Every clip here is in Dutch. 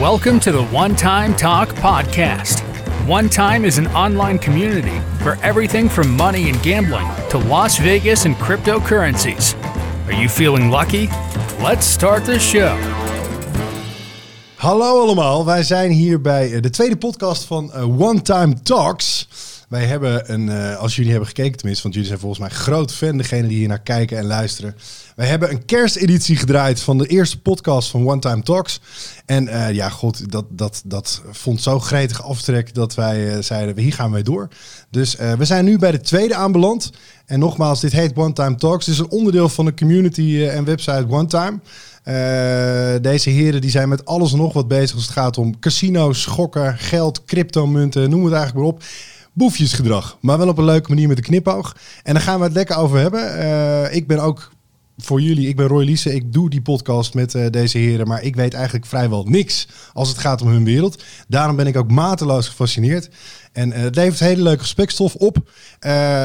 Welcome to the One Time Talk podcast. One Time is an online community for everything from money and gambling to Las Vegas and cryptocurrencies. Are you feeling lucky? Let's start the show. Hallo allemaal, wij zijn hier bij eh, de tweede podcast van eh, One Time Talks. Wij hebben een, eh, als jullie hebben gekeken tenminste, want jullie zijn volgens mij groot fan, degene die hier naar kijken en luisteren. Wij hebben een kersteditie gedraaid van de eerste podcast van One Time Talks. En eh, ja, god, dat, dat, dat vond zo gretig aftrek dat wij eh, zeiden, hier gaan wij door. Dus we zijn nu bij de tweede aanbeland. En nogmaals, dit heet One Time Talks. Het is een onderdeel van de community en website One Time. Deze heren die zijn met alles en nog wat bezig als het gaat om casino's, schokken, geld, cryptomunten, noem het eigenlijk maar op. Boefjesgedrag, maar wel op een leuke manier met een knipoog. En daar gaan we het lekker over hebben. Eh, ik ben ook voor jullie, ik ben Roy Liese, ik doe die podcast met eh, deze heren, maar ik weet eigenlijk vrijwel niks als het gaat om hun wereld. Daarom ben ik ook mateloos gefascineerd. En eh, het levert hele leuke gesprekstof op.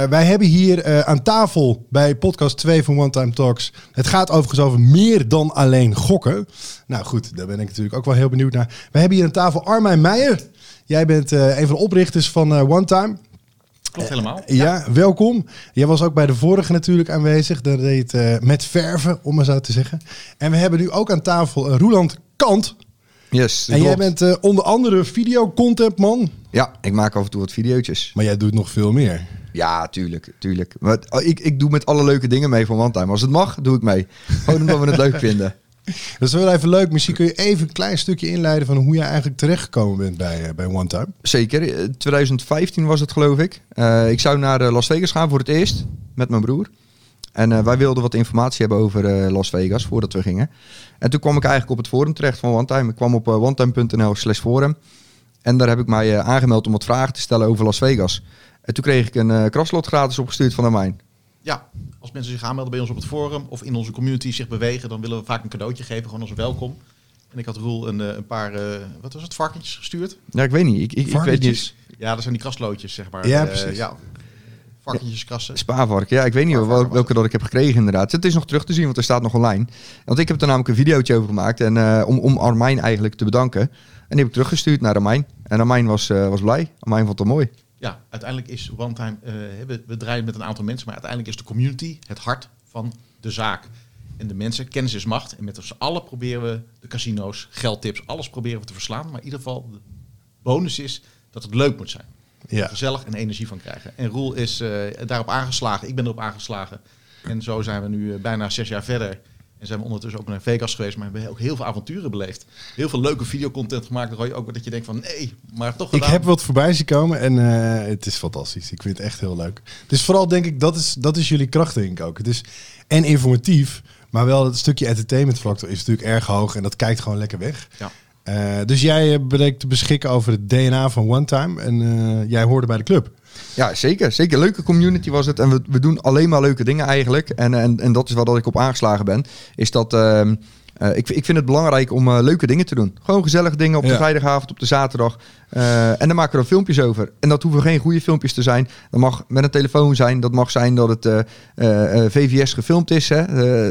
Wij hebben hier aan tafel bij podcast 2 van One Time Talks. Het gaat overigens over meer dan alleen gokken. Nou goed, daar ben ik natuurlijk ook wel heel benieuwd naar. We hebben hier aan tafel Armijn Meijer. Jij bent eh, een van de oprichters van eh, One Time. Klopt helemaal. Ja, welkom. Jij was ook bij de vorige natuurlijk aanwezig. Daar deed eh, met verven, om maar zo te zeggen. En we hebben nu ook aan tafel uh, Roeland Kant. Yes, en jij bent eh, onder andere videocontentman. Ja, ik maak af en toe wat videootjes. Maar jij doet nog veel meer. Ja, tuurlijk, tuurlijk. Maar oh, ik, ik doe met alle leuke dingen mee van One Time. Als het mag, doe ik mee. Gewoon omdat we het leuk vinden. Dat is wel even leuk. Misschien kun je even een klein stukje inleiden van hoe jij eigenlijk terechtgekomen bent bij, eh, bij One Time. Zeker. Eh, 2015 was het, geloof ik. Eh, ik zou naar eh, Las Vegas gaan voor het eerst met mijn broer. En eh, wij wilden wat informatie hebben over eh, Las Vegas voordat we gingen. En toen kwam ik eigenlijk op het forum terecht van One Time. Ik kwam op uh, onetime.nl slash forum. En daar heb ik mij eh, aangemeld om wat vragen te stellen over Las Vegas. En toen kreeg ik een eh kraslot gratis opgestuurd van Amijn. Ja, als mensen zich aanmelden bij ons op het forum of in onze community zich bewegen, dan willen we vaak een cadeautje geven, gewoon als welkom. En ik had Roel een, eh, een paar, eh, wat was het, varkentjes gestuurd? Ja, ik weet niet. Ik, ik, ik weet Varkentjes? niet. Ja, dat zijn die kraslootjes, zeg maar. Ja, Eh, precies. ja, varkentjes krassen. Spaarvarken, ja, ik weet niet welke het. dat ik heb gekregen inderdaad. Het is nog terug te zien, want er staat nog online. Want ik heb er namelijk een videootje over gemaakt en, om, om Armijn eigenlijk te bedanken. En die heb ik teruggestuurd naar Armijn. En Armijn was, was blij. Armijn vond het mooi. Ja, uiteindelijk is One Time, eh, we, we draaien met een aantal mensen, maar uiteindelijk is de community het hart van de zaak. En de mensen, kennis is macht. En met ons allen proberen we de casino's, geldtips, alles proberen we te verslaan. Maar in ieder geval, de bonus is dat het leuk moet zijn. Ja. gezellig en energie van krijgen. En Roel is eh, daarop aangeslagen. Ik ben erop aangeslagen. En zo zijn we nu eh, bijna zes jaar verder. En zijn we ondertussen ook naar Vegas geweest. Maar we hebben ook heel veel avonturen beleefd. Heel veel leuke videocontent gemaakt. Roy, ook dat je denkt van nee, maar toch Ik gedaan. heb wat voorbij zien komen en eh, het is fantastisch. Ik vind het echt heel leuk. Dus vooral denk ik, dat is, dat is jullie kracht denk ik ook. Het is en informatief, maar wel het stukje entertainment factor is natuurlijk erg hoog. En dat kijkt gewoon lekker weg. Ja. Eh, dus jij eh, bleek te beschikken over het DNA van One Time. En jij hoorde bij de club. Ja, zeker. Zeker. Leuke community was het. En we, we doen alleen maar leuke dingen eigenlijk. En, en, en dat is waar dat ik op aangeslagen ben. Is dat... ehm, eh, ik, ik vind het belangrijk om eh, leuke dingen te doen. Gewoon gezellige dingen op de Ja. vrijdagavond, op de zaterdag. Eh, en dan maken we er filmpjes over. En dat hoeven geen goede filmpjes te zijn. Dat mag met een telefoon zijn. Dat mag zijn dat het VVS gefilmd is. Hè.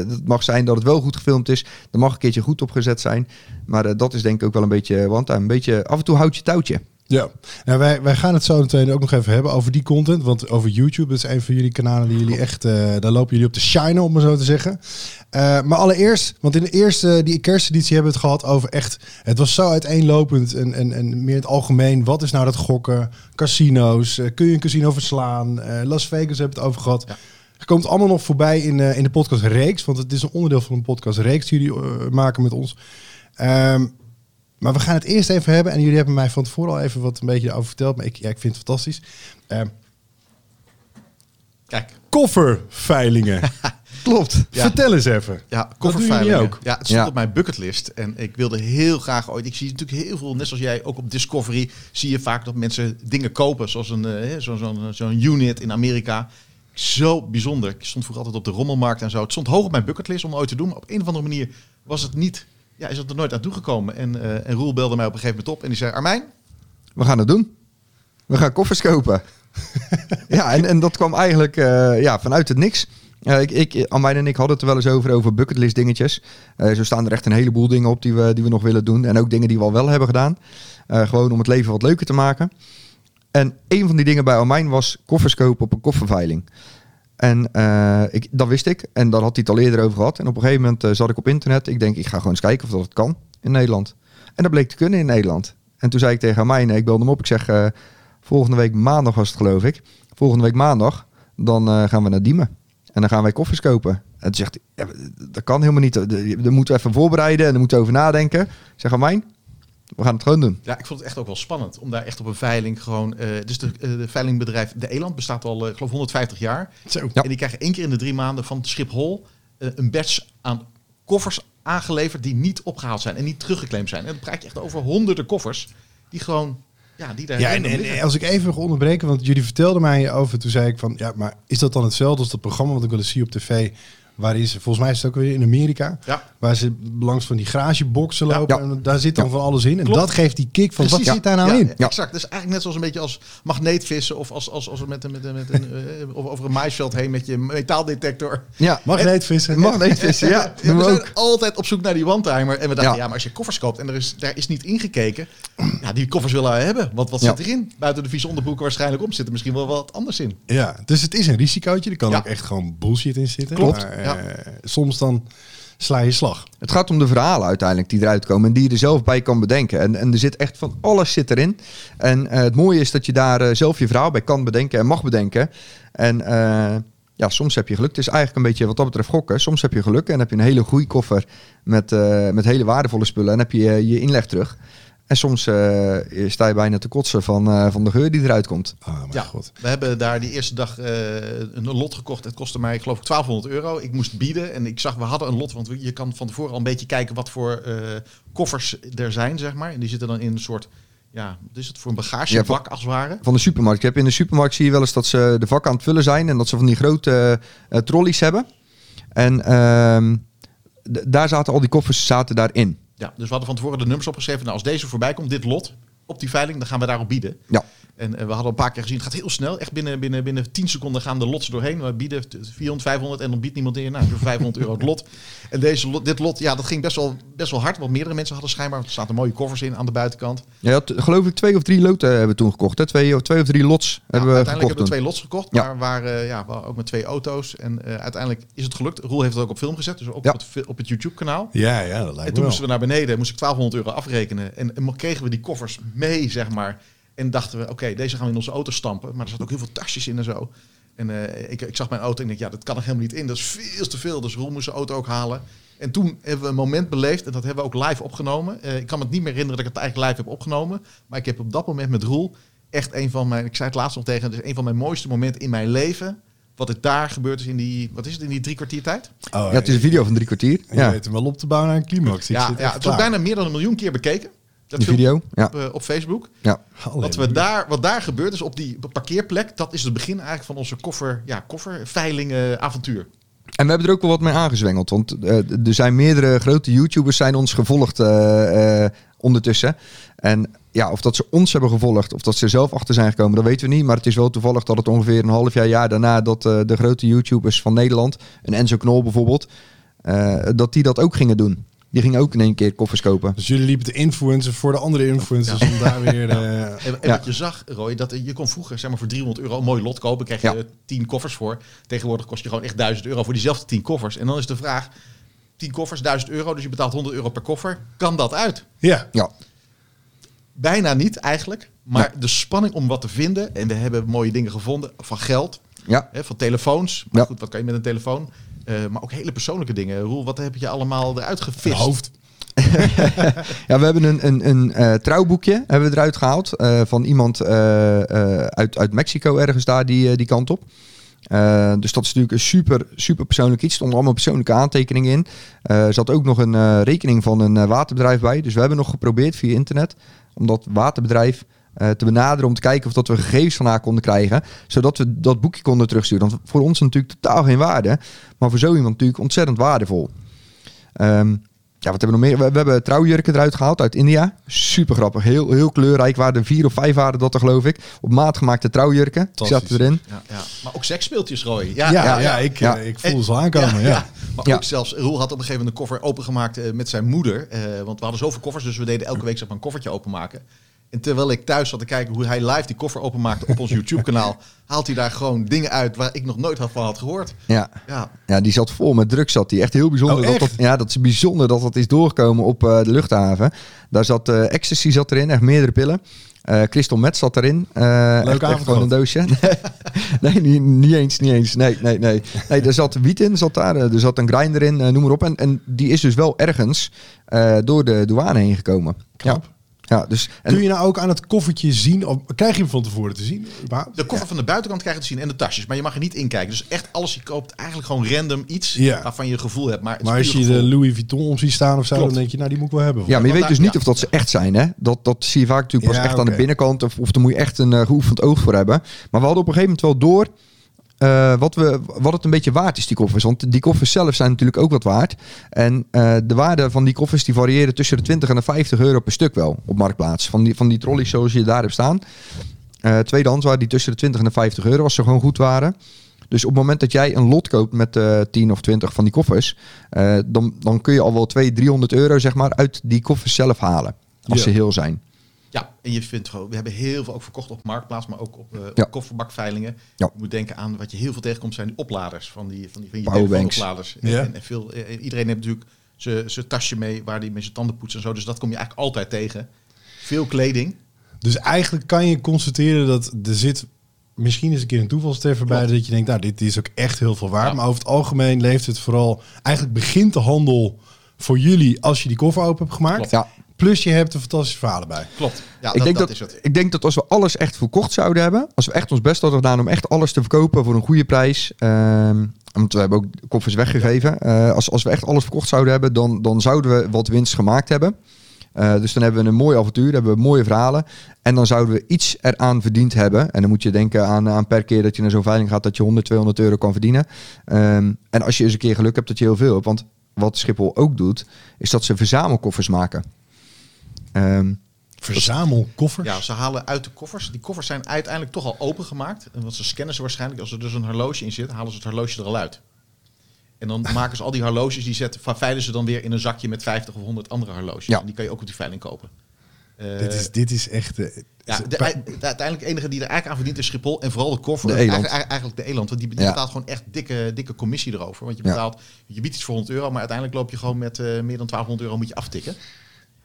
Dat mag zijn dat het wel goed gefilmd is. Dat mag een keertje goed opgezet zijn. Maar dat is denk ik ook wel een beetje... Want een beetje af en toe houd je touwtje. Ja, nou, wij, wij gaan het zo meteen ook nog even hebben over die content. Want over YouTube, dat is een van jullie kanalen die jullie echt, eh, daar lopen jullie op te shinen, om maar zo te zeggen. Eh, maar allereerst, want in de eerste, die kersteditie hebben we het gehad over echt, het was zo uiteenlopend en, en, en meer in het algemeen. Wat is nou dat gokken? Casino's, eh, kun je een casino verslaan? Las Vegas hebben we het over gehad. Ja. Het komt allemaal nog voorbij in, in de podcast Reeks, want het is een onderdeel van een podcast Reeks die jullie maken met ons. Ehm, maar we gaan het eerst even hebben. En jullie hebben mij van tevoren al even wat een beetje over verteld. Maar ik, ja, ik vind het fantastisch. Ehm, Kijk, kofferveilingen. Klopt. Ja. Vertel eens even. ja, kofferveilingen. ook? Ja, het stond Ja. op mijn bucketlist. En ik wilde heel graag ooit... Ik zie natuurlijk heel veel, net zoals jij, ook op Discovery... zie je vaak dat mensen dingen kopen. Zoals een eh, zo'n zo'n zo'n unit in Amerika. Zo bijzonder. Ik stond vroeger altijd op de rommelmarkt en zo. Het stond hoog op mijn bucketlist om ooit te doen. Maar op een of andere manier was het niet... Ja, is het er nooit aan toegekomen. En, eh, en Roel belde mij op een gegeven moment op. En die zei, Armijn, We gaan het doen. We gaan koffers kopen. ja, en, en dat kwam eigenlijk eh, ja, vanuit het niks. Ja, ik, ik, Amijn en ik hadden het er wel eens over, over bucketlist dingetjes. Zo staan er echt een heleboel dingen op die we, die we nog willen doen. En ook dingen die we al wel hebben gedaan. Gewoon om het leven wat leuker te maken. En een van die dingen bij Amijn was koffers kopen op een kofferveiling. En eh, ik, dat wist ik. En daar had hij het al eerder over gehad. En op een gegeven moment eh, zat ik op internet. Ik denk, ik ga gewoon eens kijken of dat het kan in Nederland. En dat bleek te kunnen in Nederland. En toen zei ik tegen Amijn, ik belde hem op. Ik zeg, eh, volgende week maandag was het geloof ik. Volgende week maandag, dan gaan we naar Diemen. En dan gaan wij koffers kopen. En toen zegt hij, dat kan helemaal niet. Daar moeten we even voorbereiden en daar moeten we over nadenken. Ik zeg, Amijn, we gaan het gewoon doen. Ja, ik vond het echt ook wel spannend om daar echt op een veiling gewoon... eh, dus de, eh, de veilingbedrijf De Eland bestaat al, eh, ik geloof, 150 jaar. Zo. Ja. En die krijgen één keer in de drie maanden van Schiphol een badge aan koffers aangeleverd die niet opgehaald zijn en niet teruggeclaimd zijn. En dan praat je echt over honderden koffers die gewoon, ja, die daar Ja, en, als ik even mag onderbreken, want jullie vertelden mij over, toen zei ik van, ja, maar is dat dan hetzelfde als dat programma wat ik wel eens zie op tv, waar is, volgens mij is het ook weer in Amerika, Ja. waar ze langs van die garageboxen lopen Ja. en daar zit dan Ja. van alles in. En Klopt. dat geeft die kick van, wat zit daar nou ja, in? Ja. Exact. Dus eigenlijk net zoals een beetje als magneetvissen of als, als, als met, een- met, een- met een, eh, of over een maisveld heen met je metaaldetector. Ja, Magneetvissen. magneetvissen, ja. We we zijn ook. altijd op zoek naar die one-timer. En we dachten, ja. Ja. maar als je koffers koopt en er is, daar is niet ingekeken. Ja, die koffers willen we hebben. Want wat Ja. zit erin? Buiten de vieze onderbroeken waarschijnlijk om zit er misschien wel wat anders in. Ja, dus het is een risicootje. Er kan Ja. ook echt gewoon bullshit in zitten. Klopt, Maar, ja. eh, soms dan sla je slag. Het gaat om de verhalen uiteindelijk die eruit komen en die je er zelf bij kan bedenken. En, en er zit echt van alles zit erin. En eh, het mooie is dat je daar eh, zelf je verhaal bij kan bedenken en mag bedenken. En ja, soms heb je geluk. Het is eigenlijk een beetje wat dat betreft gokken. Soms heb je geluk en heb je een hele goede koffer met, met hele waardevolle spullen en heb je je inleg terug. En soms eh, sta je bijna te kotsen van, eh, van de geur die eruit komt. Oh mijn Ja, god. we hebben daar die eerste dag eh, een lot gekocht. Het kostte mij, geloof ik, 1200 euro. Ik moest bieden en ik zag, we hadden een lot. Want je kan van tevoren al een beetje kijken wat voor eh, koffers er zijn, zeg maar. En die zitten dan in een soort, ja, wat is het voor een bagagebak als het ware. Van de supermarkt. Je hebt in de supermarkt zie je wel eens dat ze de vakken aan het vullen zijn en dat ze van die grote eh, trolleys hebben. En ehm, daar zaten al die koffers zaten daarin. Ja, dus we hadden van tevoren de nummers opgeschreven. Nou, als deze voorbij komt, dit lot, op die veiling, dan gaan we daarop bieden. Ja. En eh, we hadden een paar keer gezien, het gaat heel snel. Echt binnen, binnen, binnen 10 seconden gaan de lots doorheen. We bieden t- 400, 500 en dan biedt niemand in. Nou, voor 500 euro het lot. En deze lot, dit lot, ja, dat ging best wel, best wel hard. Want meerdere mensen hadden schijnbaar, er zaten mooie koffers in aan de buitenkant. Je had geloof ik twee of drie loten hebben we toen gekocht. Hè? Twee, twee of drie lots hebben we uiteindelijk gekocht hebben we twee lots gekocht, Ja. maar waren, ja, waren ook met twee auto's. En eh, uiteindelijk is het gelukt. Roel heeft het ook op film gezet, dus ook Ja. op het, op het YouTube-kanaal. Ja, ja, dat lijkt En toen moesten we naar beneden, moest ik 1200 euro afrekenen. En, en kregen we die koffers mee, zeg maar. En dachten we, oké, deze gaan we in onze auto stampen. Maar er zat ook heel veel tasjes in en zo. En eh, ik, ik zag mijn auto en ik denk, ja, dat kan er helemaal niet in. Dat is veel te veel. Dus Roel moest zijn auto ook halen. En toen hebben we een moment beleefd, en dat hebben we ook live opgenomen. Eh, ik kan me het niet meer herinneren dat ik het eigenlijk live heb opgenomen. Maar ik heb op dat moment met Roel echt een van mijn, ik zei het laatst nog tegen, het is een van mijn mooiste momenten in mijn leven. Wat er daar gebeurd is in die, wat is het, in die drie kwartier tijd? Oh, Ja, het is een video van drie kwartier. Je Ja, weet hem wel op te bouwen naar een climax. Ik Ja, zit ja het klaar. bijna meer dan een miljoen keer bekeken. Dat die video. Ja, op, eh, op Facebook. ja. Wat, we daar, wat daar gebeurt is op die parkeerplek, dat is het begin eigenlijk van onze koffer, ja, kofferveiling eh, avontuur. En we hebben er ook wel wat mee aangezwengeld. Want eh, er zijn meerdere grote YouTubers zijn ons gevolgd eh, eh, ondertussen. En ja, of dat ze ons hebben gevolgd of dat ze er zelf achter zijn gekomen, dat weten we niet. Maar het is wel toevallig dat het ongeveer een half jaar, jaar daarna dat eh, de grote YouTubers van Nederland, een Enzo Knol bijvoorbeeld, eh, dat die dat ook gingen doen. Die gingen ook in één keer koffers kopen. Dus jullie liepen te influencen voor de andere influencers om daar weer... eh, En, en Ja. wat je zag, Roy, dat eh, je kon vroeger zeg maar, voor 300 euro een mooi lot kopen. Krijg je Ja. eh, 10 koffers voor. Tegenwoordig kost je gewoon echt 1000 euro voor diezelfde 10 koffers. En dan is de vraag, 10 koffers, 1000 euro, dus je betaalt 100 euro per koffer. Kan dat uit? ja, Ja, Bijna niet eigenlijk. Maar de spanning om wat te vinden, en we hebben mooie dingen gevonden van geld, ja. Hè, van telefoons. Maar Ja. goed, wat kan je met een telefoon? Eh, maar ook hele persoonlijke dingen. Roel, wat heb je allemaal eruit gevist? hoofd. Ja, we hebben een, een, een eh, trouwboekje hebben we eruit gehaald eh, van iemand eh, eh, uit, uit Mexico ergens daar die, die kant op. Eh, dus dat is natuurlijk een super, super persoonlijk iets. Er stonden allemaal persoonlijke aantekeningen in. Eh, er zat ook nog een eh, rekening van een eh, waterbedrijf bij. Dus we hebben nog geprobeerd via internet om dat waterbedrijf eh, te benaderen om te kijken of dat we gegevens van haar konden krijgen, zodat we dat boekje konden terugsturen. Want voor ons natuurlijk totaal geen waarde, maar voor zo iemand natuurlijk ontzettend waardevol. Ehm, Ja, wat hebben we nog meer? We, we hebben trouwjurken eruit gehaald uit India. Super grappig. Heel, heel kleurrijk. Waren er vier of vijf waren dat er geloof ik. Op maat gemaakte trouwjurken. Die zaten erin. Ja, ja. Maar ook seksspeeltjes, Roy. Ja, ja, ja. ik, Ja. eh, ik voel ze aankomen. Ja, Maar Ja. ook zelfs, Roel had op een gegeven moment een koffer opengemaakt eh, met zijn moeder. Eh, want we hadden zoveel koffers, dus we deden elke week zeg maar, een koffertje openmaken. En terwijl ik thuis zat te kijken hoe hij live die koffer openmaakte op ons YouTube-kanaal, haalt hij daar gewoon dingen uit waar ik nog nooit had van had gehoord. Ja. Ja, ja, die zat vol met drugs. Zat die echt heel bijzonder. Oh, dat echt? dat, ja, dat is bijzonder dat dat is doorgekomen op eh, de luchthaven. Daar zat eh, ecstasy zat erin, echt meerdere pillen. Eh crystal meth zat erin. Eh echt, gewoon een doosje. nee, niet, niet eens, niet eens. Nee, nee, nee. Nee, er zat wiet in, zat daar. Er zat een grinder in, noem maar op. En, en die is dus wel ergens door de douane heen gekomen. Knap. Ja. Ja, dus, en, Kun je nou ook aan het koffertje zien, of krijg je hem van tevoren te zien? überhaupt? de koffer van de buitenkant krijg je te zien en de tasjes, maar je mag er niet in kijken. Dus echt alles, je koopt eigenlijk gewoon random iets Ja. waarvan je een gevoel hebt. Maar, Maar als je de. Louis Vuitton om ziet staan of zo, Klopt. dan denk je, nou die moet ik wel hebben. Ja, maar je Want weet dus daar- niet ja. of dat ze echt zijn, hè? Dat, dat zie je vaak natuurlijk pas Ja, echt aan de binnenkant. Of, of dan moet je echt een eh, geoefend oog voor hebben. Maar we hadden op een gegeven moment wel door eh, wat, we, wat het een beetje waard is, die koffers. Want die koffers zelf zijn natuurlijk ook wat waard. En eh, de waarde van die koffers die variëren tussen de 20 en de 50 euro per stuk wel op Marktplaats. Van die, van die trolleys zoals je daar hebt staan. Eh tweedehands waren die tussen de 20 en de 50 euro als ze gewoon goed waren. Dus op het moment dat jij een lot koopt met eh 10 of 20 van die koffers, dan, dan kun je al wel 200, 300 euro zeg maar, uit die koffers zelf halen. Als Ja. ze heel zijn. En je vindt gewoon, we hebben heel veel ook verkocht op Marktplaats, maar ook op, eh, Ja. op kofferbakveilingen. Ja. Je moet denken aan wat je heel veel tegenkomt zijn die opladers van die van die van je telefoonopladers. Ja. En, en veel, eh, iedereen heeft natuurlijk zijn tasje mee waar die met zijn tanden poetst en zo, dus dat kom je eigenlijk altijd tegen. Veel kleding. Dus eigenlijk kan je constateren dat er zit misschien eens een keer een toevalstreffer bij dat je denkt, nou dit is ook echt heel veel waard. Ja. Maar over het algemeen leeft het vooral, eigenlijk begint de handel voor jullie als je die koffer open hebt gemaakt. Ja, Plus je hebt er fantastische verhalen bij. Klopt. Ja, ik, dat, denk dat, dat, is het. ik denk dat als we alles echt verkocht zouden hebben, als we echt ons best hadden gedaan om echt alles te verkopen voor een goede prijs, ehm, want we hebben ook koffers weggegeven, Eh, als, als we echt alles verkocht zouden hebben, dan, dan zouden we wat winst gemaakt hebben. Eh, dus dan hebben we een mooi avontuur, hebben we mooie verhalen. En dan zouden we iets eraan verdiend hebben. En dan moet je denken aan, aan per keer dat je naar zo'n veiling gaat, dat je 100, 200 euro kan verdienen. Ehm, en als je eens een keer geluk hebt dat je heel veel hebt. Want wat Schiphol ook doet, is dat ze verzamelkoffers maken. Ehm, Verzamelkoffers. Ja, ze halen uit de koffers. Die koffers zijn uiteindelijk toch al opengemaakt. Want ze scannen ze waarschijnlijk. Als er dus een horloge in zit, halen ze het horloge er al uit. En dan maken ze al die horloges, die zetten, veilen ze dan weer in een zakje met 50 of 100 andere horloges. Ja. En die kan je ook op die veiling kopen. Eh, dit, is, dit is echt... eh, ja, de, de uiteindelijk enige die er eigenlijk aan verdient is Schiphol. En vooral de koffer. De. Eigenlijk, eigenlijk de eland. Want die, Ja. betaalt gewoon echt dikke, dikke commissie erover. Want je betaalt, je biedt iets voor 100 euro. Maar uiteindelijk loop je gewoon met eh, meer dan 1200 euro moet je aftikken.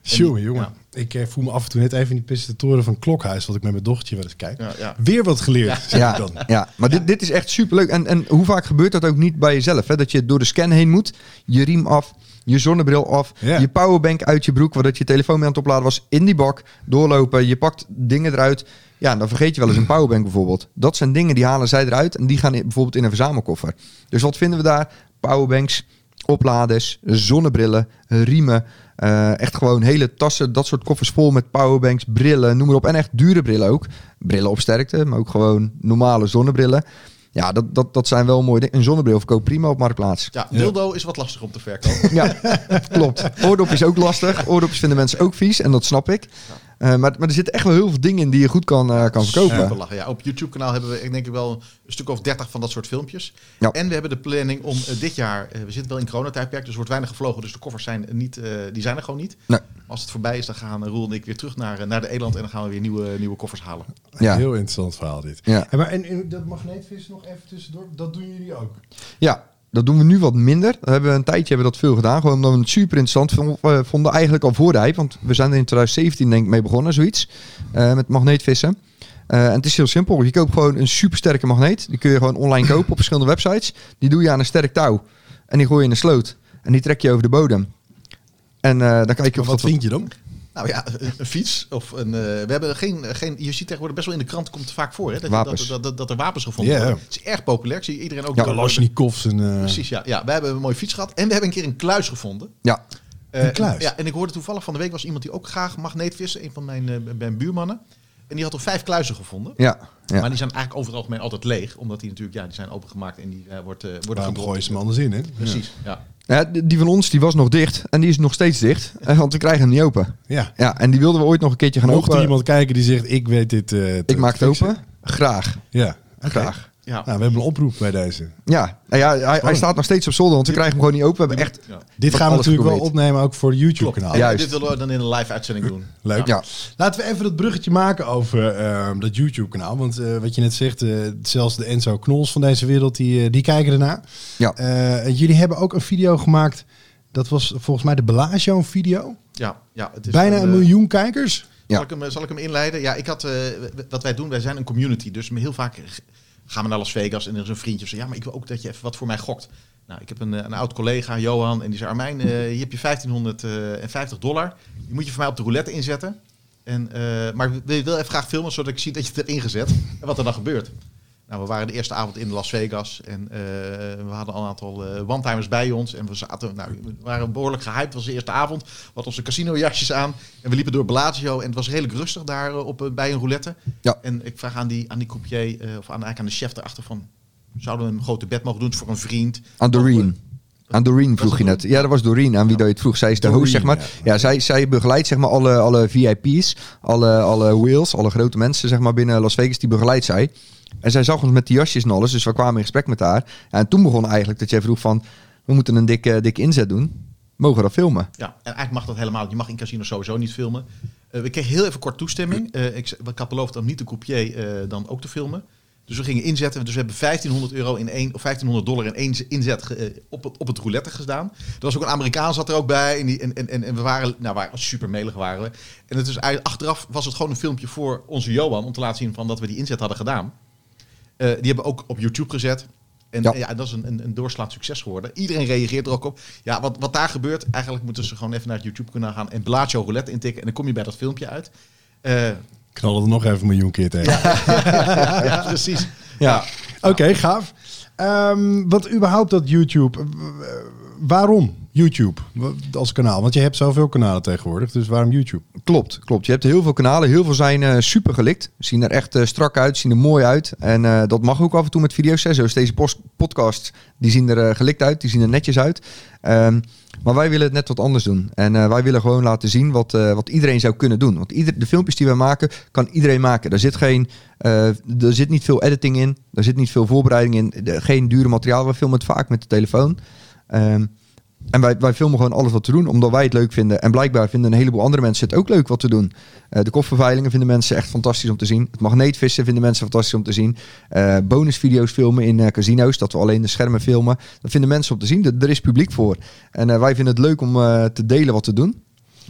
Jongen, jongen. Ja. Ik eh, voel me af en toe net even in die presentatoren van Klokhuis, wat ik met mijn dochtertje wel eens kijk. Ja, ja. Weer wat geleerd, zeg Ja, ik dan. ja, maar Dit, dit is echt superleuk. En, en hoe vaak gebeurt dat ook niet bij jezelf? Hè? Dat je door de scan heen moet, je riem af, je zonnebril af, Ja. je powerbank uit je broek, waar dat je telefoon mee aan het opladen was, in die bak, doorlopen, je pakt dingen eruit. Ja, dan vergeet je wel eens een powerbank bijvoorbeeld. Dat zijn dingen die halen zij eruit en die gaan in- bijvoorbeeld in een verzamelkoffer. Dus wat vinden we daar? Powerbanks, opladers, zonnebrillen, riemen. eh, echt gewoon hele tassen, dat soort koffers vol met powerbanks, brillen, noem maar op. En echt dure brillen ook. Brillen op sterkte, maar ook gewoon normale zonnebrillen. Ja, dat, dat, dat zijn wel mooie dingen. Een zonnebril verkoopt prima op Marktplaats. Ja, dildo is wat lastig om te verkopen. Ja, klopt. Oordop is ook lastig. Oordopjes vinden mensen ook vies en dat snap ik. Eh, maar, maar er zitten echt wel heel veel dingen in die je goed kan, eh, kan verkopen. Lachen. Ja, op YouTube-kanaal hebben we ik denk ik wel een stuk of 30 van dat soort filmpjes. Ja. En we hebben de planning om eh, dit jaar, eh, we zitten wel in coronatijdperk, dus er wordt weinig gevlogen, dus de koffers zijn niet, eh, die zijn er gewoon niet. Nee. Als het voorbij is, dan gaan Roel en ik weer terug naar, naar de Eland en dan gaan we weer nieuwe, nieuwe koffers halen. Ja. Heel interessant verhaal dit. Ja. En, maar, en, en dat magneetvis nog even tussendoor, dat doen jullie ook? Ja, dat doen we nu wat minder. Dat hebben we een tijdje hebben we dat veel gedaan. Gewoon omdat we het super interessant vonden, eh, vonden eigenlijk al voor de hype. Want we zijn er in 2017 denk ik mee begonnen, zoiets. eh, met magneetvissen. Eh, en het is heel simpel. Je koopt gewoon een super sterke magneet. Die kun je gewoon online kopen op verschillende websites. Die doe je aan een sterk touw. En die gooi je in een sloot. En die trek je over de bodem. En dan kijk je of Wat dat... vind je dan? Nou ja, een, fiets of een. eh, we hebben geen, geen. Je ziet tegenwoordig best wel in de krant komt het vaak voor, hè? Dat, dat, dat, dat er wapens gevonden worden. Het is erg populair. Ik zie iedereen ook. Ja, Kalashnikovs en... eh, Precies, ja. ja. We hebben een mooie fiets gehad en we hebben een keer een kluis gevonden. Ja, Eh, Een kluis? Ja, en ik hoorde toevallig van de week was iemand die ook graag magneetvissen. Een van mijn, mijn buurmannen. En die had er vijf kluizen gevonden. ja, ja. Maar die zijn eigenlijk over het algemeen altijd leeg. Omdat die natuurlijk, ja, die zijn opengemaakt en die wordt, eh worden Waarom gedropt. gooi je ze hem anders in, hè? Precies, ja. Ja, die van ons die was nog dicht en die is nog steeds dicht, want we krijgen hem niet open. Ja. Ja, en die wilden we ooit nog een keertje gaan Mocht er open. iemand kijken die zegt, ik weet dit... te Ik maak het fixen? open. Graag, Ja, graag. Ja. Nou, we hebben een oproep bij deze. Ja, nou ja hij, hij staat nog steeds op zolder, want we krijgen hem gewoon niet open. We hebben echt... Ja. Dit gaan we natuurlijk wel opnemen ook voor het YouTube-kanaal. Juist. dit willen we dan in een live uitzending doen. Leuk. Ja. Laten we even dat bruggetje maken over ehm, dat YouTube-kanaal. Want eh, wat je net zegt, eh, zelfs de Enzo Knols van deze wereld, die, eh, die kijken ernaar. Ja. Eh, jullie hebben ook een video gemaakt. Dat was volgens mij de Bellagio-video. Ja, ja, het is Bijna een miljoen kijkers. Ja. Zal, ik hem, zal ik hem inleiden? Ja, ik had, eh, wat wij doen, wij zijn een community. Dus heel vaak gaan we naar Las Vegas en er is een vriendje. Zegt, ja, maar ik wil ook dat je even wat voor mij gokt. Nou, ik heb een, eh, een oud collega, Johan, en die zei, Armijn, eh, hier heb je 1550 dollar. Die moet je voor mij op de roulette inzetten. En, eh, maar wil je wel even graag filmen, zodat ik zie dat je het erin gezet. En wat er dan gebeurt. Nou, we waren de eerste avond in Las Vegas en eh, we hadden al een aantal eh one-timers bij ons. En we zaten, nou, we waren behoorlijk gehyped. Was de eerste avond. We hadden onze casino-jasjes aan. En we liepen door Bellagio en het was redelijk rustig daar eh, op, bij een roulette. Ja. En ik vraag aan die, aan die croupier, of aan, eigenlijk aan de chef erachter van... Zouden we een grote bed mogen doen voor een vriend? Aan Doreen. Aan Doreen vroeg je net. Ja, dat was Doreen aan wie dat je het vroeg. Zij is de Doreen, host, zeg maar. ja. Zij, zij begeleidt zeg maar alle, alle VIP's, alle, alle whales, alle grote mensen zeg maar binnen Las Vegas, die begeleidt zij. En zij zag ons met die jasjes en alles, dus we kwamen in gesprek met haar. En toen begon eigenlijk dat jij vroeg van, we moeten een dikke, dikke inzet doen. Mogen we dat filmen? Ja, en eigenlijk mag dat helemaal. niet. Je mag in casino sowieso niet filmen. Eh, we kregen heel even kort toestemming. Eh, ik, ik had beloofd om niet de croupier eh, dan ook te filmen. Dus we gingen inzetten. Dus we hebben 1500 euro in één, of 1500 dollar in één inzet ge- eh, op, het, op het roulette gedaan. Er was ook een Amerikaan zat er ook bij. En, die, en, en, en we waren, nou, waren super melig waren we. En het is achteraf was het gewoon een filmpje voor onze Johan om te laten zien van dat we die inzet hadden gedaan. Eh, die hebben we ook op YouTube gezet. En Ja. ja, dat is een, een, een doorslaand succes geworden. Iedereen reageert er ook op. Ja, wat, wat daar gebeurt, eigenlijk moeten ze gewoon even naar het YouTube-kanaal gaan en Bellagio Roulette intikken. En dan kom je bij dat filmpje uit. Eh, Knallen er nog even een miljoen keer tegen. ja, precies. Ja. Oké, gaaf. Ehm, wat überhaupt dat YouTube. Waarom YouTube als kanaal? Want je hebt zoveel kanalen tegenwoordig. Dus waarom YouTube? Klopt, klopt. Je hebt heel veel kanalen. Heel veel zijn eh, super gelikt. Zien er echt eh, strak uit, zien er mooi uit. En eh, dat mag ook af en toe met video's. Hè. Zo is deze podcast, die zien er gelikt uit. Die zien er netjes uit. Ehm, maar wij willen het net wat anders doen. En wij willen gewoon laten zien wat, wat iedereen zou kunnen doen. Want ieder, de filmpjes die wij maken, kan iedereen maken. Er zit, geen, er zit niet veel editing in. Er zit niet veel voorbereiding in. Geen dure materiaal. We filmen het vaak met de telefoon. Ehm, en wij, wij filmen gewoon alles wat te doen, omdat wij het leuk vinden. En blijkbaar vinden een heleboel andere mensen het ook leuk wat te doen. Eh, de kofferveilingen vinden mensen echt fantastisch om te zien. Het magneetvissen vinden mensen fantastisch om te zien. Eh, bonusvideo's filmen in eh, casino's, dat we alleen de schermen filmen. Dat vinden mensen om te zien. Er- is publiek voor. En wij vinden het leuk om te delen wat te doen.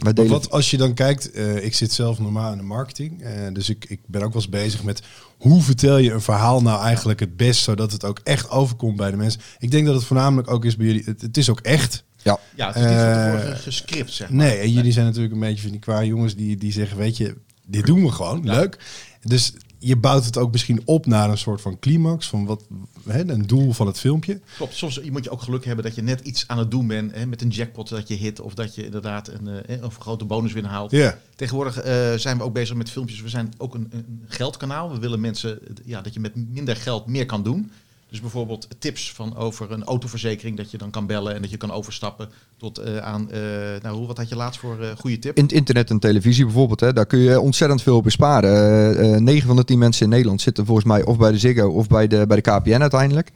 Delen wat als je dan kijkt, eh, ik zit zelf normaal in de marketing. eh, dus ik, ik ben ook wel eens bezig met hoe vertel je een verhaal nou eigenlijk het best, zodat het ook echt overkomt bij de mensen. Ik denk dat het voornamelijk ook is bij jullie. Het, het is ook echt. Ja, Ja, het is niet van Eh, tevoren gescript, zeg maar. Nee, en jullie zijn natuurlijk een beetje van die qua jongens die, die zeggen, weet je, dit doen we gewoon, leuk. Dus je bouwt het ook misschien op naar een soort van climax, van wat, hè, een doel van het filmpje. Klopt, soms moet je ook geluk hebben dat je net iets aan het doen bent hè, met een jackpot dat je hit of dat je inderdaad een, eh, een grote bonus binnenhaalt. Ja. Tegenwoordig eh, zijn we ook bezig met filmpjes. We zijn ook een, een geldkanaal. We willen mensen eh, ja, dat je met minder geld meer kan doen. Dus bijvoorbeeld tips van over een autoverzekering dat je dan kan bellen en dat je kan overstappen tot eh, aan. eh, nou, hoe- wat had je laatst voor eh goede tip? in het internet en televisie bijvoorbeeld, hè, daar kun je ontzettend veel op besparen. Eh, eh, 9 van de 10 mensen in Nederland zitten volgens mij of bij de Ziggo of bij de, bij de KPN uiteindelijk.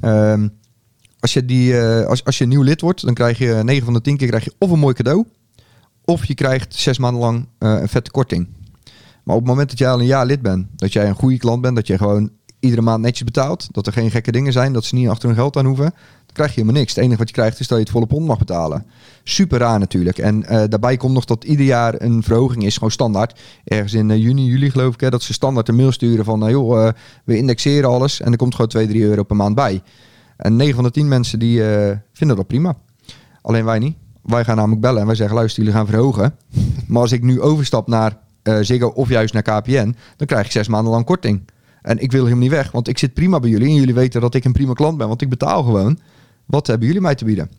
Ehm, als, je die, als, als je nieuw lid wordt, dan krijg je 9 van de 10 keer krijg je of een mooi cadeau, of je krijgt zes maanden lang een vette korting. Maar op het moment dat jij al een jaar lid bent, dat jij een goede klant bent, dat je gewoon iedere maand netjes betaalt, dat er geen gekke dingen zijn, dat ze niet achter hun geld aan hoeven, dan krijg je helemaal niks. Het enige wat je krijgt is dat je het volle pond mag betalen. Super raar natuurlijk. En eh, daarbij komt nog dat ieder jaar een verhoging is, gewoon standaard. Ergens in eh, juni, juli geloof ik, hè, dat ze standaard een mail sturen van, nou joh, we indexeren alles en er komt gewoon 2, 3 euro per maand bij. En 9 van de 10 mensen die vinden dat prima. Alleen wij niet. Wij gaan namelijk bellen en wij zeggen, luister, jullie gaan verhogen. Maar als ik nu overstap naar Ziggo of juist naar KPN, dan krijg ik zes maanden lang korting. En ik wil helemaal niet weg, want ik zit prima bij jullie. En jullie weten dat ik een prima klant ben, want ik betaal gewoon. Wat hebben jullie mij te bieden?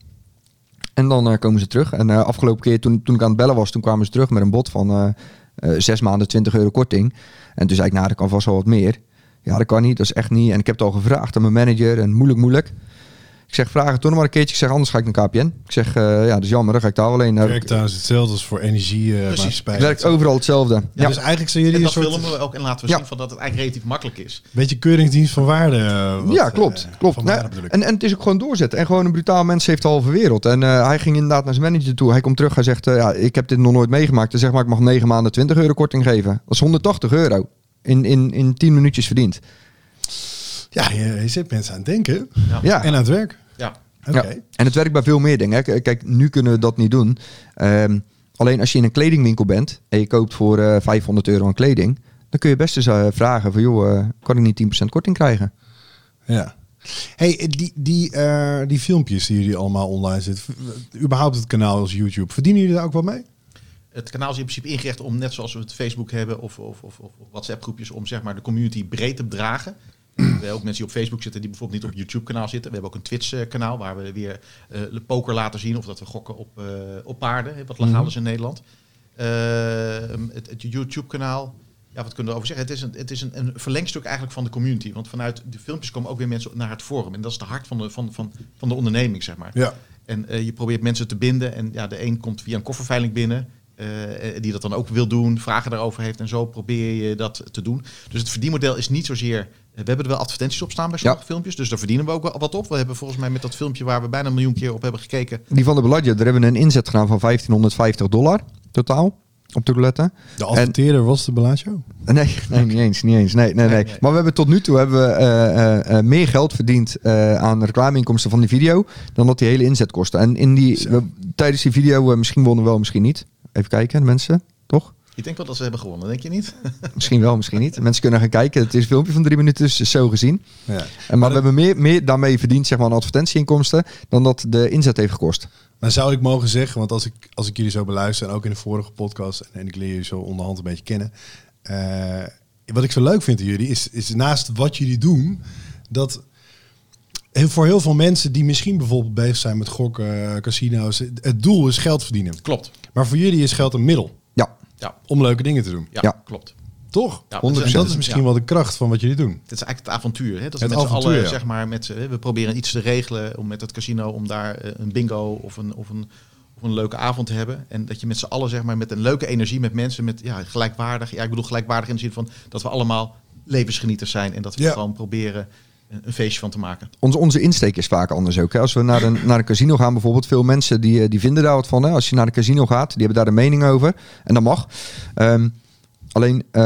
En dan eh, komen ze terug. En eh, afgelopen keer toen, toen ik aan het bellen was, toen kwamen ze terug met een bod van eh, zes maanden 20 euro korting. En toen zei ik, nou, dat kan vast wel wat meer. Ja, dat kan niet, dat is echt niet. En ik heb het al gevraagd aan mijn manager en moeilijk, moeilijk. Ik zeg, vraag het toch nog maar een keertje. Ik zeg, anders ga ik naar KPN. Ik zeg, eh, ja, dat is jammer, dan ga ik daar alleen naar. Werkt trouwens hetzelfde als voor energiemaatschappij. Het werkt overal hetzelfde. Ja, Ja, dus eigenlijk zijn jullie En een dat soort filmen we ook en laten we Ja. zien van dat het eigenlijk relatief makkelijk is. beetje keuringsdienst van waarde. eh, wat, ja eh, klopt. klopt. Nou, en, en het is ook gewoon doorzetten. En gewoon een brutaal mens heeft de halve wereld. En eh, hij ging inderdaad naar zijn manager toe. Hij komt terug, hij zegt, eh, ja, ik heb dit nog nooit meegemaakt. Hij zegt, maar ik mag 9 maanden 20 euro korting geven. Dat is 180 euro. In, in, in 10 minuutjes verdiend. Ja, je, je zit mensen aan het denken. Ja. En aan het werk. Ja. En het werkt bij veel meer dingen. hè. Kijk, nu kunnen we dat niet doen. Ehm, alleen als je in een kledingwinkel bent en je koopt voor eh 500 euro aan kleding, dan kun je best eens eh, vragen van joh, eh, kan ik niet 10% korting krijgen? Ja. Hey, die, die, eh, die filmpjes die jullie allemaal online zitten, überhaupt het kanaal als YouTube, verdienen jullie daar ook wel mee? Het kanaal is in principe ingericht om, net zoals we het Facebook hebben of, of, of, of WhatsApp groepjes, om zeg maar de community breed te dragen. We hebben ook mensen die op Facebook zitten die bijvoorbeeld niet op YouTube kanaal zitten. We hebben ook een Twitch eh, kanaal waar we weer de poker laten zien of dat we gokken op, eh, op paarden, wat legaal is in Nederland. Eh, het, het YouTube kanaal, ja wat kunnen we over zeggen? Het is, een, het is een, een verlengstuk eigenlijk van de community. Want vanuit de filmpjes komen ook weer mensen naar het forum. En dat is de hart van de, van, van, van de onderneming zeg maar. Ja. En eh, je probeert mensen te binden. En ja, de een komt via een kofferveiling binnen. Eh, die dat dan ook wil doen, vragen daarover heeft. En zo probeer je dat te doen. Dus het verdienmodel is niet zozeer... eh, We hebben er wel advertenties op staan bij sommige Ja. filmpjes. Dus daar verdienen we ook wel wat op. We hebben volgens mij met dat filmpje waar we bijna een miljoen keer op hebben gekeken. Die van de Beladje, daar hebben we een inzet gedaan van 1550 dollar totaal op de roulette. De adverteerder was de Bellagio? Nee, nee, niet eens, niet eens. Nee, nee, nee. nee. Maar we hebben tot nu toe hebben we, eh, eh, eh, meer geld verdiend eh, aan reclameinkomsten van die video dan dat die hele inzet kostte. En in die, we- tijdens die video, eh, misschien wonnen we wel, misschien niet. Even kijken, mensen, toch? Ik denk wel dat ze hebben gewonnen, denk je niet? Misschien wel, misschien niet. Mensen kunnen gaan kijken. Het is een filmpje van drie minuten, dus zo gezien. Ja. En, maar we hebben meer, meer daarmee verdiend, zeg maar, aan advertentieinkomsten dan dat de inzet heeft gekost. Maar zou ik mogen zeggen, want als ik, als ik jullie zo beluister en ook in de vorige podcast en, en ik leer jullie zo onderhand een beetje kennen. eh, wat ik zo leuk vind aan jullie is, is naast wat jullie doen, dat voor heel veel mensen die misschien bijvoorbeeld bezig zijn met gokken, eh, casino's, het doel is geld verdienen. Klopt. Maar voor jullie is geld een middel Ja, Ja, om leuke dingen te doen. ja, Ja. klopt. Toch? Ja, en dat is- dat is misschien ja. wel de kracht van wat jullie doen. Het is eigenlijk het avontuur. Hè? Dat Het we met z'n avontuur, allen, ja. zeg maar, met, z'n- we proberen iets te regelen om met het casino om daar eh, een bingo of een, of, een, of een leuke avond te hebben. En dat je met z'n allen, zeg maar, met een leuke energie, met mensen, met ja, gelijkwaardig. Ja, ik bedoel gelijkwaardig in de zin van dat we allemaal levensgenieters zijn en dat we Ja. gewoon proberen een, feestje van te maken. onze, onze insteek is vaak anders ook. Hè. Als we naar een, naar een casino gaan bijvoorbeeld, veel mensen die, eh, die vinden daar wat van. Hè. Als je naar een casino gaat, die hebben daar een mening over. En dat mag. Ehm, alleen, eh,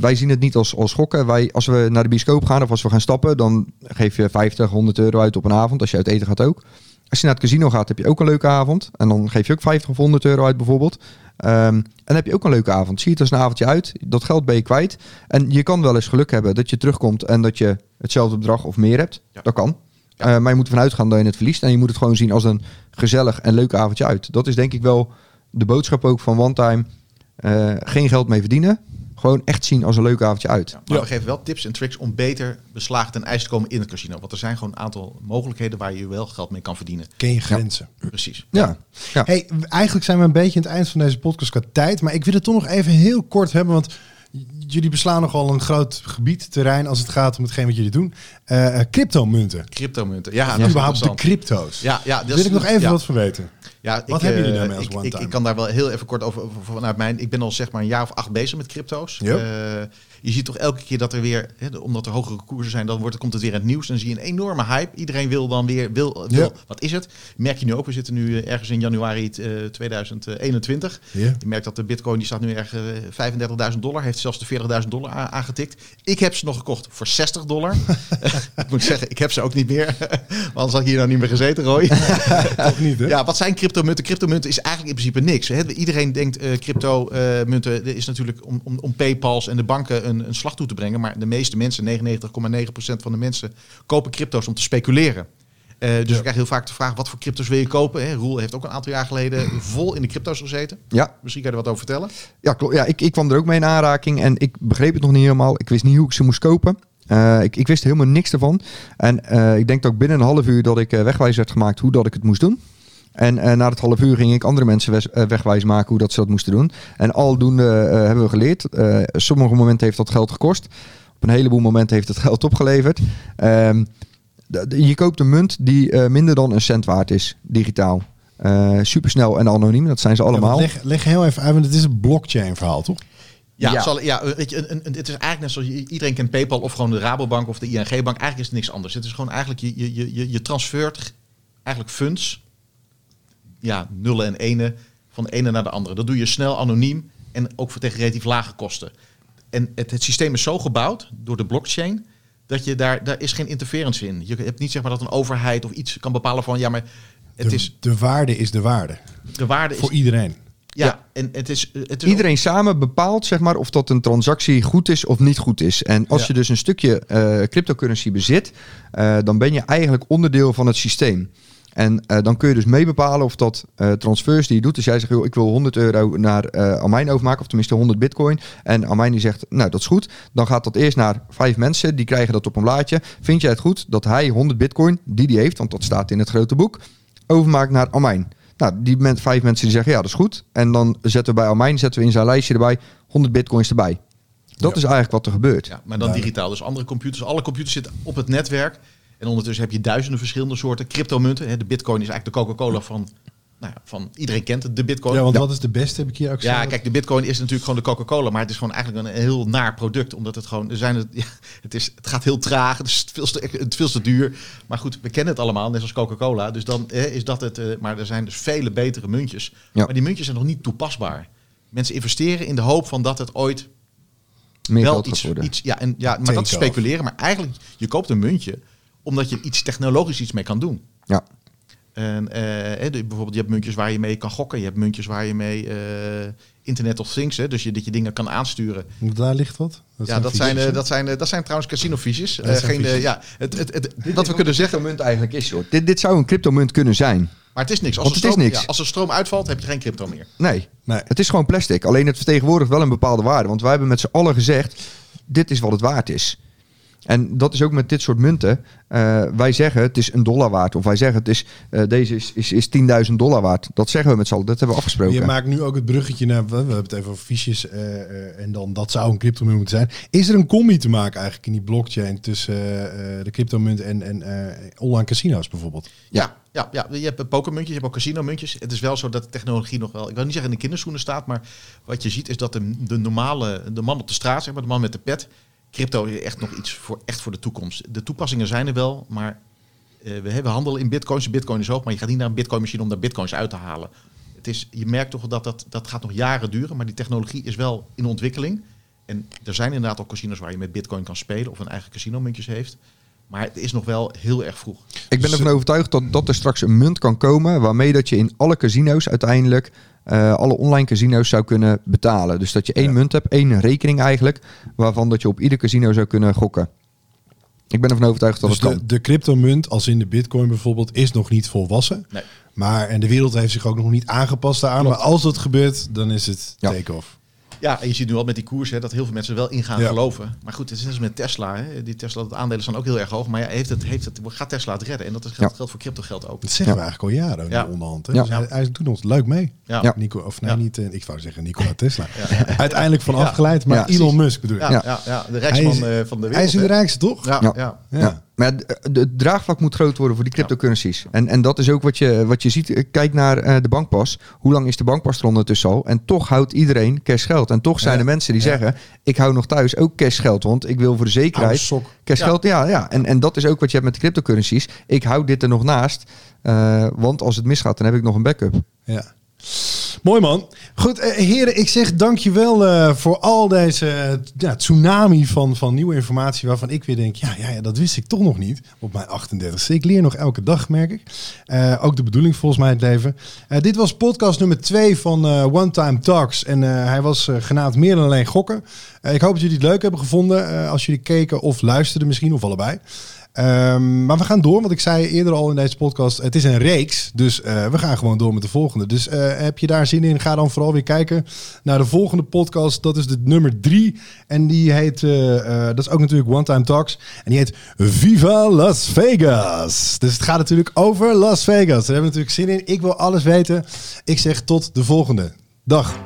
wij zien het niet als, als schokken. Wij, als we naar de bioscoop gaan of als we gaan stappen, dan geef je 50, 100 euro uit op een avond. Als je uit eten gaat ook. Als je naar het casino gaat, heb je ook een leuke avond. En dan geef je ook 50 of 100 euro uit bijvoorbeeld. Ehm, en dan heb je ook een leuke avond. Zie je het als een avondje uit. Dat geld ben je kwijt. En je kan wel eens geluk hebben dat je terugkomt en dat je hetzelfde bedrag of meer hebt. Ja. Dat kan. Ja. Eh, maar je moet ervan uitgaan dat je het verliest. En je moet het gewoon zien als een gezellig en leuk avondje uit. Dat is denk ik wel de boodschap ook van One Time. Eh, geen geld mee verdienen. Gewoon echt zien als een leuk avondje uit. Ja, maar Ja. we geven wel tips en tricks om beter beslagen ten ijs te komen in het casino. Want er zijn gewoon een aantal mogelijkheden waar je wel geld mee kan verdienen. Ken je grenzen. Precies. Ja. ja. Hey, eigenlijk zijn we een beetje aan het eind van deze podcast qua tijd. Maar ik wil het toch nog even heel kort hebben. Want jullie beslaan nogal een groot gebied, terrein, als het gaat om hetgeen wat jullie doen. Eh eh, cryptomunten. Cryptomunten. Ja, is überhaupt de crypto's. Ja, ja, dat wil ik nog even ja. wat van weten. Ja, Wat ik, hebben jullie eh, daarmee als ik, kan daar wel heel even kort over, vanuit mijn. Ik ben al zeg maar een jaar of acht bezig met crypto's. Ja. Eh, je ziet toch elke keer dat er weer, hè, omdat er hogere koersen zijn, dan wordt, komt het weer in het nieuws. Dan zie je een enorme hype. Iedereen wil dan weer, wil, wil Ja. wat is het? Merk je nu ook, we zitten nu eh, ergens in januari eh, 2021. Ja. Je merkt dat de bitcoin, die staat nu erg eh, 35.000 dollar, heeft zelfs de 40.000 dollar aangetikt. Ik heb ze nog gekocht voor 60 dollar. ik moet zeggen, ik heb ze ook niet meer. Want anders had ik hier nou niet meer gezeten, Roy. Toch niet, hè? Ja, wat zijn cryptomunten? Cryptomunten is eigenlijk in principe niks. Hè? Iedereen denkt eh cryptomunten is natuurlijk om, om, om Paypals en de banken een, een slag toe te brengen. Maar de meeste mensen, 99,9% van de mensen, kopen crypto's om te speculeren. Eh, dus we krijgen heel vaak de vraag, wat voor crypto's wil je kopen? Hè? Roel heeft ook een aantal jaar geleden vol in de crypto's gezeten. Ja, Misschien kan je er wat over vertellen. Ja, klopt. Ja, ik, ik kwam er ook mee in aanraking en ik begreep het nog niet helemaal. Ik wist niet hoe ik ze moest kopen. Eh, ik, ik wist helemaal niks ervan. En eh, ik denk dat ook binnen een half uur dat ik wegwijs werd gemaakt hoe dat ik het moest doen. En na het half uur ging ik andere mensen wes- wegwijs maken hoe dat ze dat moesten doen. En aldoende eh, hebben we geleerd. Sommige momenten heeft dat geld gekost. Op een heleboel momenten heeft het geld opgeleverd. Ehm, je koopt een munt die eh, minder dan een cent waard is, digitaal. Eh supersnel en anoniem, dat zijn ze Ja, allemaal. leg, leg heel even uit, want het is een blockchain verhaal, toch? Ja, Ja. Zal, ja weet je, een, een, het is eigenlijk net zoals je- iedereen kent PayPal of gewoon de Rabobank of de ING-bank. Eigenlijk is het niks anders. Het is gewoon eigenlijk, je, je, je- je, je transfert eigenlijk funds, ja, nullen en enen, van de ene naar de andere. Dat doe je snel, anoniem en ook voor tegen relatief lage kosten. En het, het systeem is zo gebouwd door de blockchain dat je daar, daar is geen interference in. Je hebt niet zeg maar dat een overheid of iets kan bepalen van ja, maar het de, is de waarde is de waarde. de waarde is Voor iedereen. ja, Ja. en het is het is Iedereen samen bepaalt zeg maar, of dat een transactie goed is of niet goed is. En als Ja. je dus een stukje eh, cryptocurrency bezit, eh, dan ben je eigenlijk onderdeel van het systeem. En eh, dan kun je dus mee bepalen of dat eh, transfers die je doet. Dus jij zegt, joh, ik wil 100 euro naar eh Amijn overmaken, of tenminste 100 bitcoin. En Amijn die zegt, nou dat is goed. Dan gaat dat eerst naar vijf mensen, die krijgen dat op een blaadje. Vind jij het goed dat hij 100 bitcoin, die die heeft, want dat staat in het grote boek, overmaakt naar Amijn? Nou, die men, vijf mensen die zeggen, ja dat is goed. En dan zetten we bij Amijn, zetten we in zijn lijstje erbij 100 bitcoins erbij. Dat Ja. is eigenlijk wat er gebeurt. Ja, maar dan digitaal. Dus andere computers, alle computers zitten op het netwerk. En ondertussen heb je duizenden verschillende soorten cryptomunten. Hè, De bitcoin is eigenlijk de Coca-Cola van, nou ja, van iedereen kent het, de bitcoin. Ja, Ja, want wat is de beste, heb ik hier ook gezegd. kijk, de bitcoin is natuurlijk gewoon de Coca-Cola. Maar het is gewoon eigenlijk een heel naar product. Omdat het gewoon, er zijn het, ja, het, is, het gaat heel traag, het is veel te, het is veel te duur. Maar goed, we kennen het allemaal, net als Coca-Cola. Dus dan hè, is dat het. eh, maar er zijn dus vele betere muntjes. Ja. Maar die muntjes zijn nog niet toepasbaar. Mensen investeren in de hoop van dat het ooit Meer wel iets, iets ja, en, ja, maar dat is speculeren. Maar eigenlijk, je koopt een muntje omdat je iets technologisch iets mee kan doen. Ja. En eh, hè, de- bijvoorbeeld, je hebt muntjes waar je mee kan gokken. Je hebt muntjes waar je mee eh, Internet of Things, hè, dus je, dat je dingen kan aansturen. Daar ligt wat. ja, dat zijn, dat, zijn, eh, dat zijn trouwens casinofiches. Eh dat geen, ja, het, het, het, Dit wat we kunnen zeggen, cryptomunt eigenlijk is, joh. Dit, dit zou een cryptomunt kunnen zijn. maar het is niks. Als, Want er het is stroom, niks. Ja, als er stroom uitvalt, heb je geen crypto meer. Nee, Nee. het is gewoon plastic. Alleen het vertegenwoordigt wel een bepaalde waarde. Want wij hebben met z'n allen gezegd, dit is wat het waard is. En dat is ook met dit soort munten. Eh, wij zeggen het is een dollar waard. Of wij zeggen het is, eh, deze is, is, is 10.000 dollar waard. Dat zeggen we met z'n allen. Dat hebben we afgesproken. Je maakt nu ook het bruggetje naar, we hebben het even over fiches eh, eh, en dan dat zou een cryptomunt moeten zijn. Is er een combi te maken eigenlijk in die blockchain tussen de cryptomunt en, en eh, online casino's bijvoorbeeld? Ja, ja, ja, je hebt pokermuntjes, je hebt ook casinomuntjes. Het is wel zo dat de technologie nog wel, ik wil niet zeggen in de kinderschoenen staat, maar wat je ziet is dat de, de normale, de man op de straat, zeg maar, de man met de pet, crypto is echt nog iets voor, echt voor de toekomst. De toepassingen zijn er wel, maar eh, we hebben handel in bitcoins. Bitcoin is hoog, maar je gaat niet naar een bitcoin machine om daar bitcoins uit te halen. Het is, je merkt toch dat, dat dat gaat nog jaren duren, maar die technologie is wel in ontwikkeling. En er zijn inderdaad al casinos waar je met bitcoin kan spelen of een eigen casinomuntjes heeft. Maar het is nog wel heel erg vroeg. Ik ben ervan overtuigd dat, dat er straks een munt kan komen waarmee dat je in alle casino's uiteindelijk eh, alle online casino's zou kunnen betalen. Dus dat je één Ja. munt hebt, één rekening eigenlijk, waarvan dat je op ieder casino zou kunnen gokken. Ik ben ervan overtuigd dat Dus het kan. de, de cryptomunt, als in de bitcoin bijvoorbeeld, is nog niet volwassen. Nee. Maar, en de wereld heeft zich ook nog niet aangepast daaraan. Klopt. Maar als dat gebeurt, dan is het Ja. take-off. Ja, en je ziet nu al met die koers hè, dat heel veel mensen wel in gaan Ja. geloven. Maar goed, het is net als met Tesla. Hè. Die Tesla, de aandelen staan ook heel erg hoog. Maar ja, heeft het, heeft het, gaat Tesla het redden? En dat is, Ja. geldt voor crypto geld ook. Dat zeggen Ja. we eigenlijk al jaren Ja. de onderhand. Hè? Ja. Dus hij, hij doet ons leuk mee. Ja. Ja. Nico, of nee, Ja. niet, eh, ik wou zeggen Nikola Tesla. Ja. Uiteindelijk van Ja. afgeleid, maar Ja, Elon precies. Musk bedoel ik. Ja, Ja. ja. Ja, de rijksman Hij is- eh, van de wereld. Hij is de rijkste, toch? Ja, Ja. Maar het, draagvlak moet groot worden voor die cryptocurrencies. En, en dat is ook wat je, wat je ziet. Kijk naar eh, de bankpas. Hoe lang is de bankpas er ondertussen al? En toch houdt iedereen cashgeld. En toch zijn er mensen die zeggen... ik hou nog thuis ook cashgeld. Want ik wil voor de zekerheid... Cashgeld, ja. ja, En, en dat is ook wat je hebt met de cryptocurrencies. Ik hou dit er nog naast. eh, want als het misgaat, dan heb ik nog een backup. Ja. Mooi man. Goed, eh, heren, ik zeg dankjewel eh voor al deze eh, ja, tsunami van, van nieuwe informatie waarvan ik weer denk, ja, ja, ja, dat wist ik toch nog niet op mijn 38ste. Ik leer nog elke dag, merk ik. Ook de bedoeling volgens mij het leven. Dit was podcast nummer 2 van One Time Talks en hij was genaamd meer dan alleen gokken. Ik hoop dat jullie het leuk hebben gevonden als jullie keken of luisterden misschien, of allebei. Ehm, maar we gaan door, want ik zei eerder al in deze podcast, het is een reeks. Dus eh, we gaan gewoon door met de volgende. Dus eh, heb je daar zin in, ga dan vooral weer kijken naar de volgende podcast. Dat is de nummer drie. En die heet, eh, dat is ook natuurlijk One Time Talks. En die heet Viva Las Vegas. Dus het gaat natuurlijk over Las Vegas. Daar hebben we natuurlijk zin in. Ik wil alles weten. Ik zeg tot de volgende. Dag.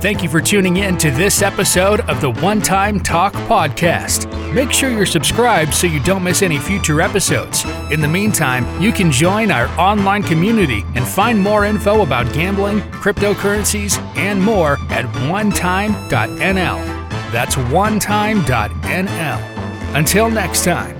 Thank you for tuning in to this episode of the One Time Talk Podcast. Make sure you're subscribed so you don't miss any future episodes. In the meantime, you can join our online community and find more info about gambling, cryptocurrencies, and more at onetime.nl. That's onetime.nl. Until next time.